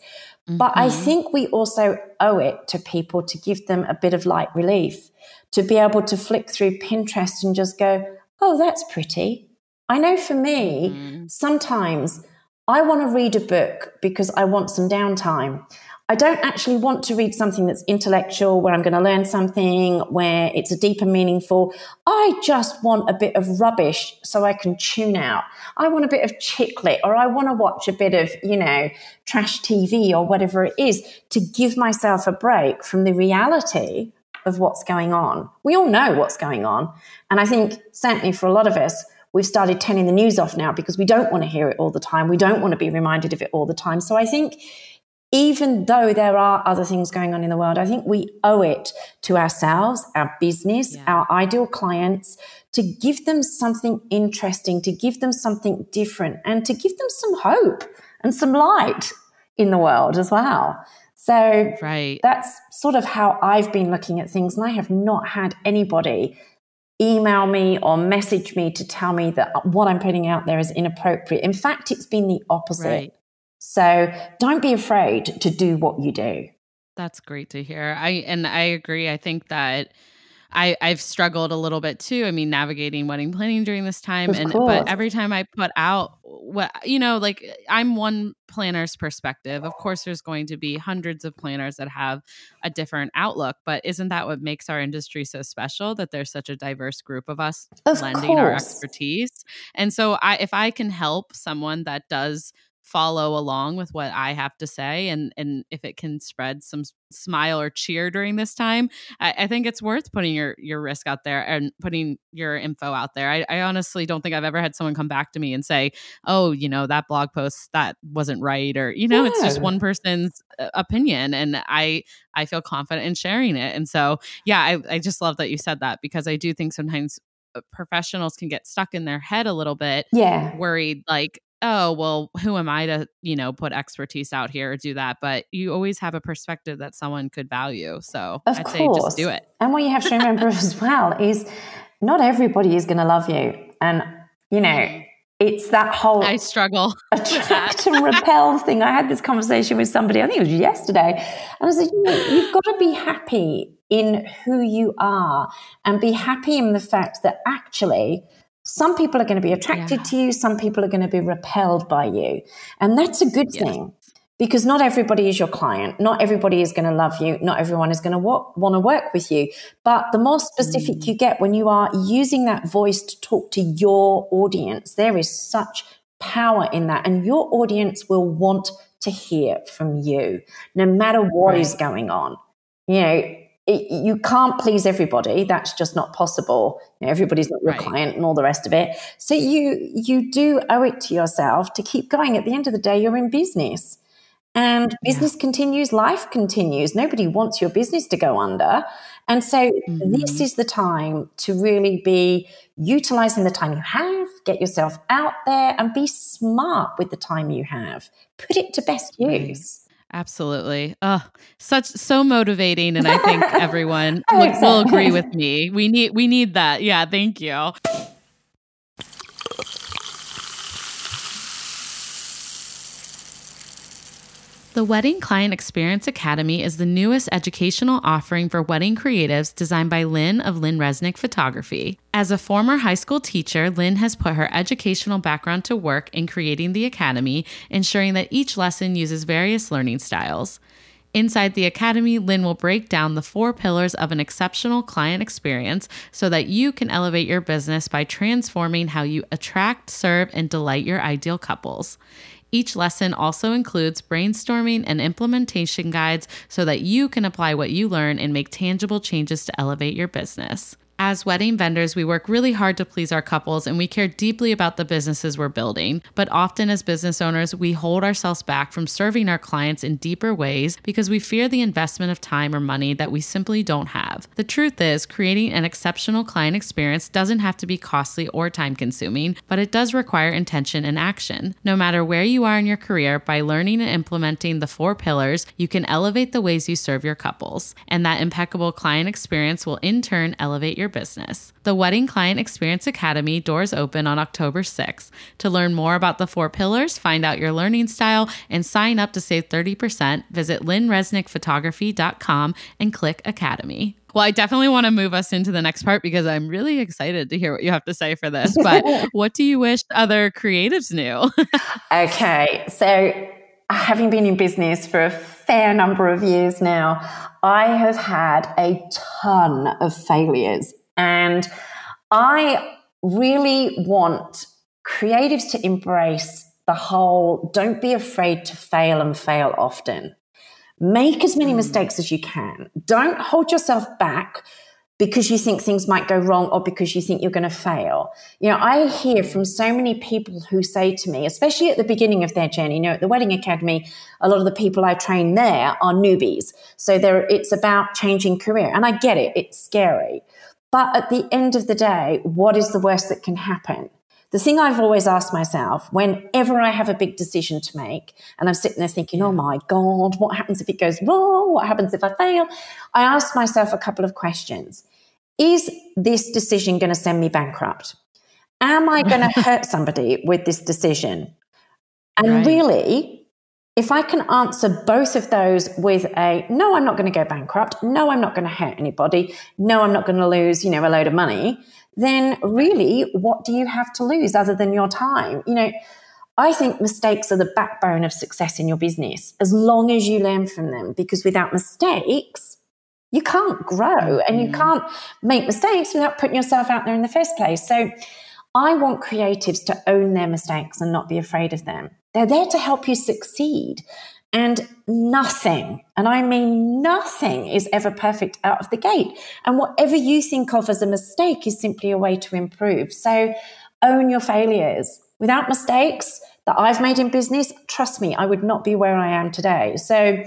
Mm-hmm. But I mm-hmm. think we also owe it to people to give them a bit of light relief, to be able to flick through Pinterest and just go, oh, that's pretty. I know for me, mm-hmm. sometimes I want to read a book because I want some downtime. I don't actually want to read something that's intellectual, where I'm going to learn something, where it's a deeper meaningful. I just want a bit of rubbish so I can tune out. I want a bit of chick lit, or I want to watch a bit of, you know, trash TV or whatever it is to give myself a break from the reality of what's going on. We all know what's going on. And I think certainly for a lot of us, we've started turning the news off now because we don't want to hear it all the time. We don't want to be reminded of it all the time. So I think even though there are other things going on in the world, I think we owe it to ourselves, our business, yeah. our ideal clients to give them something interesting, to give them something different, and to give them some hope and some light in the world as well. So right. that's sort of how I've been looking at things. And I have not had anybody email me or message me to tell me that what I'm putting out there is inappropriate. In fact, it's been the opposite. Right. So don't be afraid to do what you do. That's great to hear. I and I agree. I think that I, I've struggled a little bit too. I mean, navigating wedding planning during this time. Of and course. but every time I put out what you know, like I'm one planner's perspective. Of course, there's going to be hundreds of planners that have a different outlook, but isn't that what makes our industry so special? That there's such a diverse group of us Of lending our expertise. And so I if I can help someone that does follow along with what I have to say and and if it can spread some smile or cheer during this time, I, I think it's worth putting your your risk out there and putting your info out there. I, I honestly don't think I've ever had someone come back to me and say, "Oh, you know that blog post that wasn't right," or you know, it's just one person's uh, opinion, and I I feel confident in sharing it. And so, yeah, I I just love that you said that because I do think sometimes uh, professionals can get stuck in their head a little bit Yeah. worried like oh well who am i to you know put expertise out here or do that but you always have a perspective that someone could value so Of i'd course. say just do it And what you have to remember (laughs) as well is not everybody is going to love you. And, you know, mm-hmm. it's that whole i struggle (laughs) attract and repel thing. I had this conversation with somebody, I think it was yesterday. And I said, you know, you've got to be happy in who you are and be happy in the fact that actually some people are going to be attracted Yeah. to you, some people are going to be repelled by you. And that's a good Yes. thing because not everybody is your client. Not everybody is going to love you. Not everyone is going to wa- want to work with you. But the more specific Mm. you get when you are using that voice to talk to your audience, there is such power in that. And your audience will want to hear from you no matter what is Right. going on. You know, it, you can't please everybody. That's just not possible. You know, everybody's not your Right. client and all the rest of it. So you you do owe it to yourself to keep going. At the end of the day, you're in business. And business continues, life continues. Nobody wants your business to go under. And so this Mhm. is the time to really be utilizing the time you have, get yourself out there and be smart with the time you have. Put it to best use. Absolutely. Oh such so motivating and i think (laughs) everyone hope so. will agree with me. We need we need that. Yeah thank you The Wedding Client Experience Academy is the newest educational offering for wedding creatives designed by Lynne of Lynne Reznick Photography. As a former high school teacher, Lynne has put her educational background to work in creating the academy, ensuring that each lesson uses various learning styles. Inside the Academy, Lynne will break down the four pillars of an exceptional client experience so that you can elevate your business by transforming how you attract, serve, and delight your ideal couples. Each lesson also includes brainstorming and implementation guides so that you can apply what you learn and make tangible changes to elevate your business. As wedding vendors, we work really hard to please our couples and we care deeply about the businesses we're building. But often, as business owners, we hold ourselves back from serving our clients in deeper ways because we fear the investment of time or money that we simply don't have. The truth is, creating an exceptional client experience doesn't have to be costly or time consuming, but it does require intention and action. No matter where you are in your career, by learning and implementing the four pillars, you can elevate the ways you serve your couples. And that impeccable client experience will in turn elevate your business. The Wedding Client Experience Academy doors open on October 6th. To learn more about the four pillars, find out your learning style, and sign up to save 30%, visit lynnresnickphotography.com and click Academy. Well, I definitely want to move us into the next part because I'm really excited to hear what you have to say for this. But (laughs) what do you wish other creatives knew? (laughs) Okay, so having been in business for a fair number of years now, I have had a ton of failures. And I really want creatives to embrace the whole don't be afraid to fail and fail often. Make as many hmm. mistakes as you can. Don't hold yourself back because you think things might go wrong or because you think you're going to fail. You know, I hear from so many people who say to me, especially at the beginning of their journey, you know, at the Wedding Academy, a lot of the people I train there are newbies. So there, it's about changing career. And I get it, it's scary. But at the end of the day, what is the worst that can happen? The thing I've always asked myself whenever I have a big decision to make, and I'm sitting there thinking, oh my God, what happens if it goes wrong? What happens if I fail? I ask myself a couple of questions. Is this decision going to send me bankrupt? Am I going (laughs) to hurt somebody with this decision? And Right. really, if I can answer both of those with a no, I'm not going to go bankrupt, no, I'm not going to hurt anybody, no, I'm not going to lose, you know, a load of money, then really, what do you have to lose other than your time? You know, I think mistakes are the backbone of success in your business as long as you learn from them, because without mistakes, you can't grow and you mm-hmm. can't make mistakes without putting yourself out there in the first place. So I want creatives to own their mistakes and not be afraid of them. They're there to help you succeed. And nothing, and I mean nothing, is ever perfect out of the gate. And whatever you think of as a mistake is simply a way to improve. So own your failures. Without mistakes that I've made in business, trust me, I would not be where I am today. So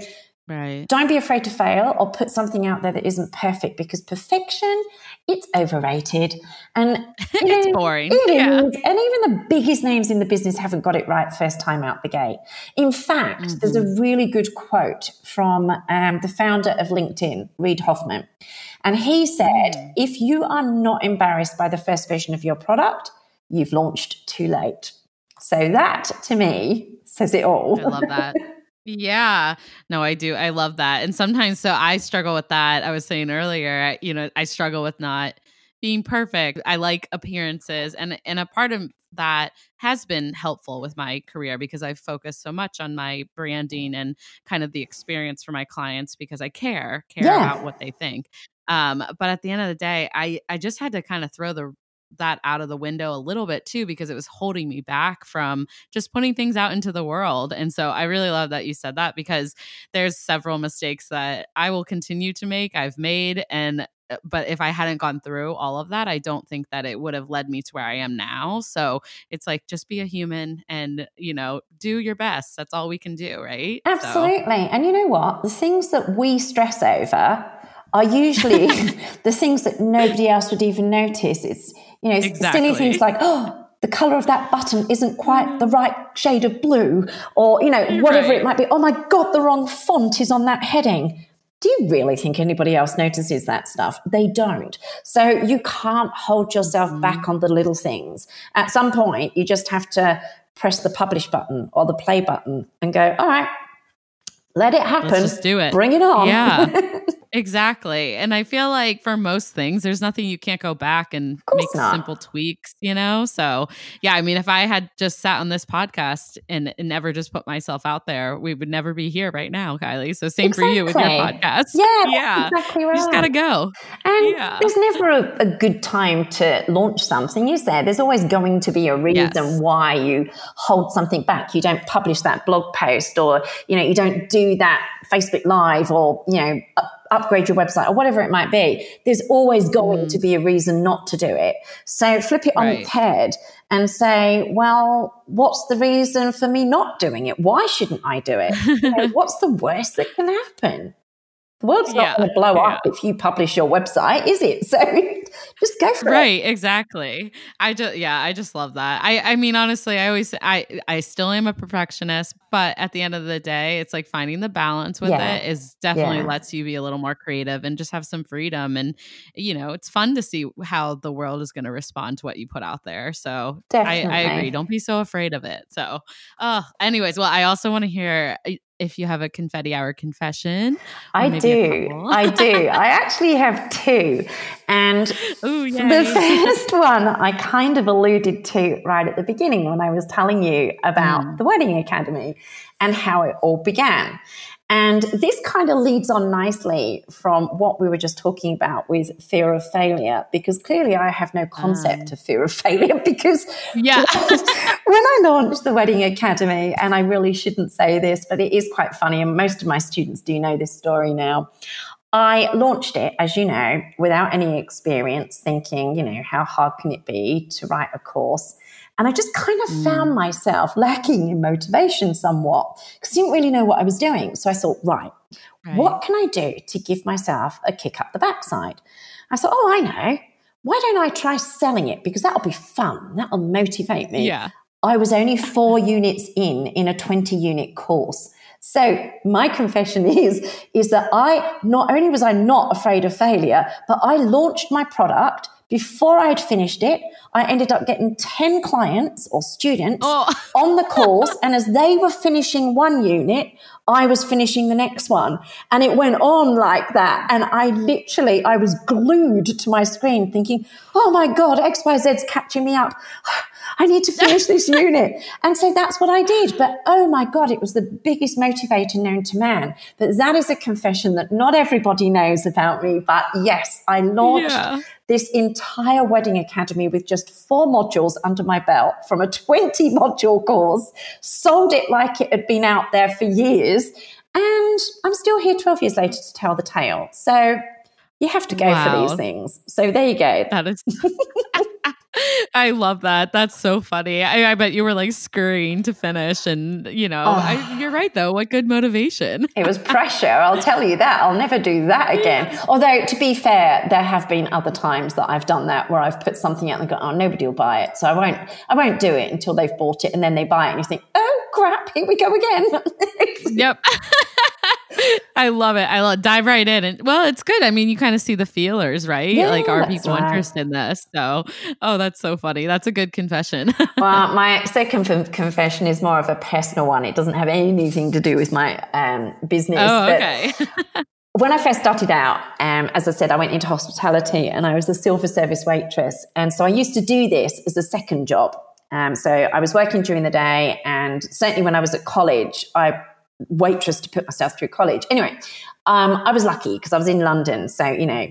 Right. Don't be afraid to fail or put something out there that isn't perfect because perfection, it's overrated. And (laughs) it's know, boring. It yeah. is. And even the biggest names in the business haven't got it right first time out the gate. In fact, mm-hmm. there's a really good quote from um, the founder of LinkedIn, Reid Hoffman. And he said, if you are not embarrassed by the first version of your product, you've launched too late. So that to me says it all. I love that. (laughs) Yeah. No, I do. I love that. And sometimes, so I struggle with that. I was saying earlier, you know, I struggle with not being perfect. I like appearances. And, and a part of that has been helpful with my career because I've focused so much on my branding and kind of the experience for my clients because I care, care yeah. about what they think. Um, but at the end of the day, I, I just had to kind of throw the that out of the window a little bit too because it was holding me back from just putting things out into the world. And so I really love that you said that because there's several mistakes that I will continue to make, I've made and uh, but if I hadn't gone through all of that, I don't think that it would have led me to where I am now. So it's like just be a human and, you know, do your best. That's all we can do, right? Absolutely. So. And you know what? The things that we stress over are usually (laughs) (laughs) the things that nobody else would even notice. It's you know, exactly. silly things like, oh, the color of that button isn't quite the right shade of blue, or, you know, whatever right. it might be. Oh my God, the wrong font is on that heading. Do you really think anybody else notices that stuff? They don't. So you can't hold yourself mm-hmm. back on the little things. At some point, you just have to press the publish button or the play button and go, all right, let it happen. Let's just do it. Bring it on. Yeah. (laughs) Exactly. And I feel like for most things, there's nothing you can't go back and make not. simple tweaks, you know? So, yeah, I mean, if I had just sat on this podcast and, and, never just put myself out there, we would never be here right now, Kylie. So, same exactly. for you with your podcast. Yeah. (laughs) yeah. Exactly right. You just got to go. And yeah. there's never a, a, good time to launch something, is there? There's always going to be a reason yes. why you hold something back. You don't publish that blog post or, you know, you don't do that Facebook Live or, you know, upgrade your website or whatever it might be, there's always going mm. to be a reason not to do it. So flip it on its head and say, well, what's the reason for me not doing it? Why shouldn't I do it? (laughs) you know, what's the worst that can happen? The world's not yeah, going to blow yeah. up if you publish your website, is it? (laughs) So just go for right, it. Right, exactly. I just yeah, I just love that. I I mean honestly, I always I I still am a perfectionist, but at the end of the day, it's like finding the balance with yeah. it is definitely lets you be a little more creative and just have some freedom and you know, it's fun to see how the world is going to respond to what you put out there. So I, I, agree. Don't be so afraid of it. So, uh, anyways, well, I also want to hear if you have a confetti hour confession. I do. I (laughs) do. I actually have two. And Ooh, the (laughs) first one I kind of alluded to right at the beginning when I was telling you about mm. the Wedding Academy and how it all began. And this kind of leads on nicely from what we were just talking about with fear of failure, because clearly I have no concept uh. of fear of failure. (laughs) Because yeah. when I launched the Wedding Academy, and I really shouldn't say this, but it is quite funny, and most of my students do know this story now. I launched it, as you know, without any experience, thinking, you know, how hard can it be to write a course? And I just kind of mm. found myself (laughs) lacking in motivation somewhat because I didn't really know what I was doing. So I thought, right, right, what can I do to give myself a kick up the backside? I thought, oh, I know. Why don't I try selling it? Because that'll be fun. That'll motivate me. Yeah. I was only four (laughs) units in in a 20 unit course. So my confession (laughs) is, is that I not only was I not afraid of failure, but I launched my product before I'd finished it, I ended up getting 10 clients or students Oh. (laughs) on the course. And as they were finishing one unit, I was finishing the next one. And it went on like that. And I literally, I was glued to my screen thinking, oh my God, XYZ's catching me up. (sighs) (laughs) I need to finish this unit. And so that's what I did. But oh my God, it was the biggest motivator known to man. But that is a confession that not everybody knows about me. But yes, I launched Yeah. this entire wedding academy with just four modules under my belt from a 20 module course, sold it like it had been out there for years. And I'm still here 12 years later to tell the tale. So you have to go Wow. for these things. So there you go. That is. (laughs) I love that. That's so funny. I, I bet you were like scurrying to finish, and you know, I, oh. you're right though. What good motivation. It was pressure, I'll tell you that. I'll never do that again. Although, to be fair, there have been other times that I've done that where I've put something out and go, oh, nobody will buy it. So I won't, I won't do it until they've bought it and then they buy it and you think, oh crap, here we go again. (laughs) Yep. (laughs) I love it. I love dive right in, and well, it's good. I mean, you kind of see the feelers, right? Yeah, like, are people right. interested in this? So, oh, that's so funny. That's a good confession. (laughs) well, my second f- confession is more of a personal one. It doesn't have anything to do with my um, business. oh, but okay. (laughs) when I first started out, um, as I said, I went into hospitality and I was a silver service waitress. And so I used to do this as a second job. Um, so I was working during the day, and certainly when I was at college, I waitress to put myself through college. Anyway, um, I was lucky because I was in London, so you know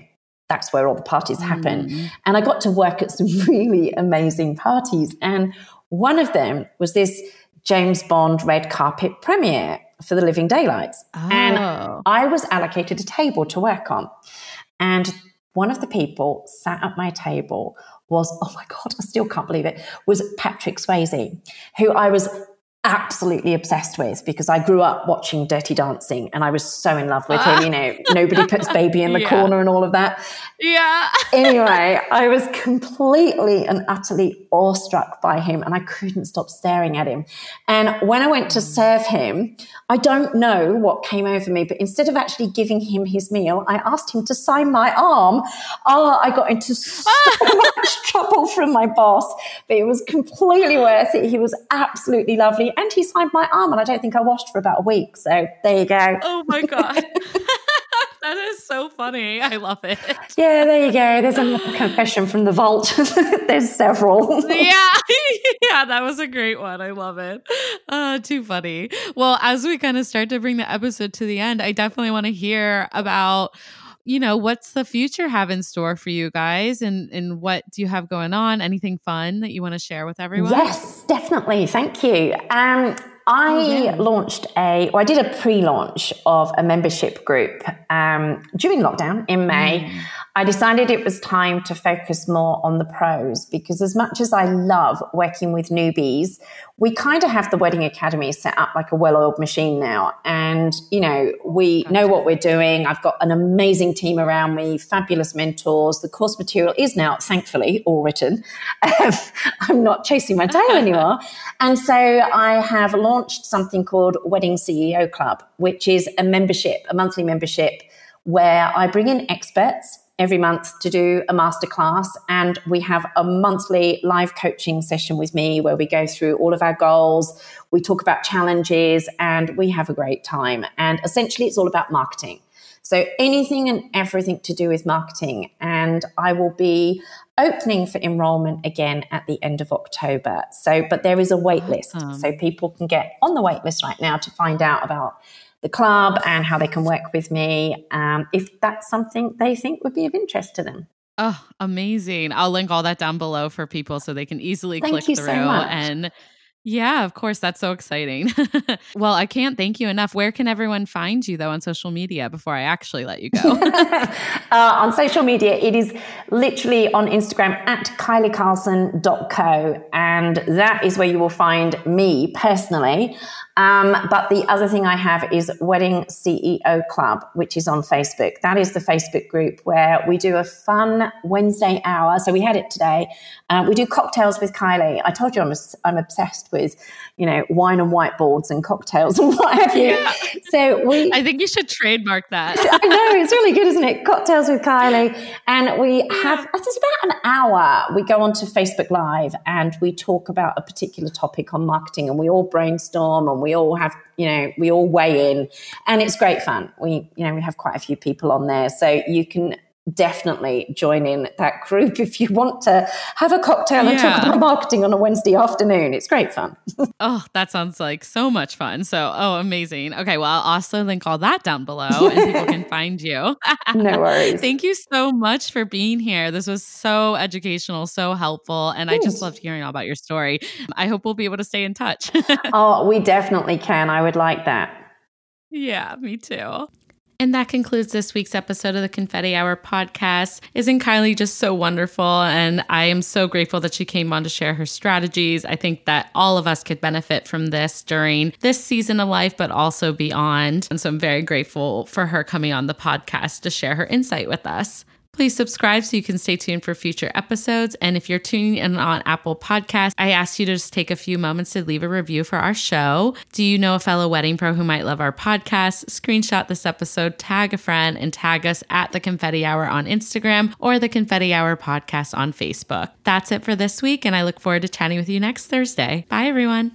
that's where all the parties happen. And I got to work at some (laughs) really amazing parties, and one of them was this James Bond red carpet premiere for the Living Daylights, and Oh. I was allocated a table to work on. And one of the people sat at my table was, oh my God, I still can't believe it, was Patrick Swayze, who I was absolutely obsessed with because I grew up watching Dirty Dancing and I was so in love with him. You know, (laughs) nobody puts baby in the Yeah. corner and all of that. yeah. Anyway, (laughs) I was completely and utterly awestruck by him and I couldn't stop staring at him. And when I went to mm. serve him, I don't know what came over me, but instead of actually giving him his meal, I asked him to sign my arm. Oh, I got into so (laughs) much trouble from my boss, but it was completely worth it. He was absolutely lovely and he signed my arm and I don't think I washed for about a week. So there you go. Oh my god. (laughs) that is so funny. I love it. Yeah, there you go. There's a confession from the vault. (laughs) There's several. yeah (laughs) yeah that was a great one i love it uh too funny well as we kind of start to bring the episode to the end i definitely want to hear about you know what's the future have in store for you guys and and what do you have going on anything fun that you want to share with everyone Yes, definitely. Thank you. Um, I yeah. launched a, or I did a pre-launch of a membership group um, during lockdown in May. I decided it was time to focus more on the pros because as much as I love working with newbies, we kind of have the Wedding Academy set up like a well-oiled machine now. And, you know, we know what we're doing. I've got an amazing team around me, fabulous mentors. The course material is now, thankfully, all written. (laughs) I'm not chasing my tail (laughs) anymore. And so I have launched something called Wedding CEO Club, which is a membership, a monthly membership where I bring in experts every month to do a masterclass. And we have a monthly live coaching session with me where we go through all of our goals. We talk about challenges and we have a great time. And essentially, it's all about marketing. So anything and everything to do with marketing. And I will be opening for enrollment again at the end of October. So, but there is a wait list. So people can get on the wait list right now to find out about the club and how they can work with me um, if that's something they think would be of interest to them. oh amazing i'll link all that down below for people so they can easily Thank click so through much. and yeah, of course. That's so exciting. (laughs) well, I can't thank you enough. Where can everyone find you, though, on social media before I actually let you go? (laughs) uh, on social media, it is literally on Instagram at kyliecarlson.co. And that is where you will find me personally. Um, but the other thing I have is Wedding CEO Club, which is on Facebook. That is the Facebook group where we do a fun Wednesday hour. So we had it today. Uh, we do cocktails with Kylie. I told you I'm, a, I'm obsessed with, you know, wine and whiteboards and cocktails (laughs) and what have you. Yeah. So we. I think you should trademark that. (laughs) I know it's really good, isn't it? Cocktails with Kylie, and we have. It's about an hour. We go onto Facebook Live and we talk about a particular topic on marketing, and we all brainstorm and we all have, you know, we all weigh in, and it's great fun. We, you know, we have quite a few people on there, so you can definitely join in that group (laughs) if you want to have a cocktail and talk about marketing on a Wednesday afternoon. It's great fun. (laughs) oh, that sounds like so much fun. So, oh, amazing. Okay, well, I'll also link all that down below and people (laughs) can find you. no worries. Thank you so much for being here. This was so educational, so helpful, and Thanks. I just loved hearing all about your story. I hope we'll be able to stay in touch. oh, we definitely can. I would like that. Yeah, me too. And that concludes this week's episode of the Confetti Hour podcast. Isn't Kylie just so wonderful? And I am so grateful that she came on to share her strategies. I think that all of us could benefit from this during this season of life, but also beyond. And so I'm very grateful for her coming on the podcast to share her insight with us. Please subscribe so you can stay tuned for future episodes. And if you're tuning in on Apple Podcasts, I ask you to just take a few moments to leave a review for our show. Do you know a fellow wedding pro who might love our podcast? Screenshot this episode, tag a friend, and tag us at the Confetti Hour on Instagram or the Confetti Hour podcast on Facebook. That's it for this week, and I look forward to chatting with you next Thursday. Bye, everyone.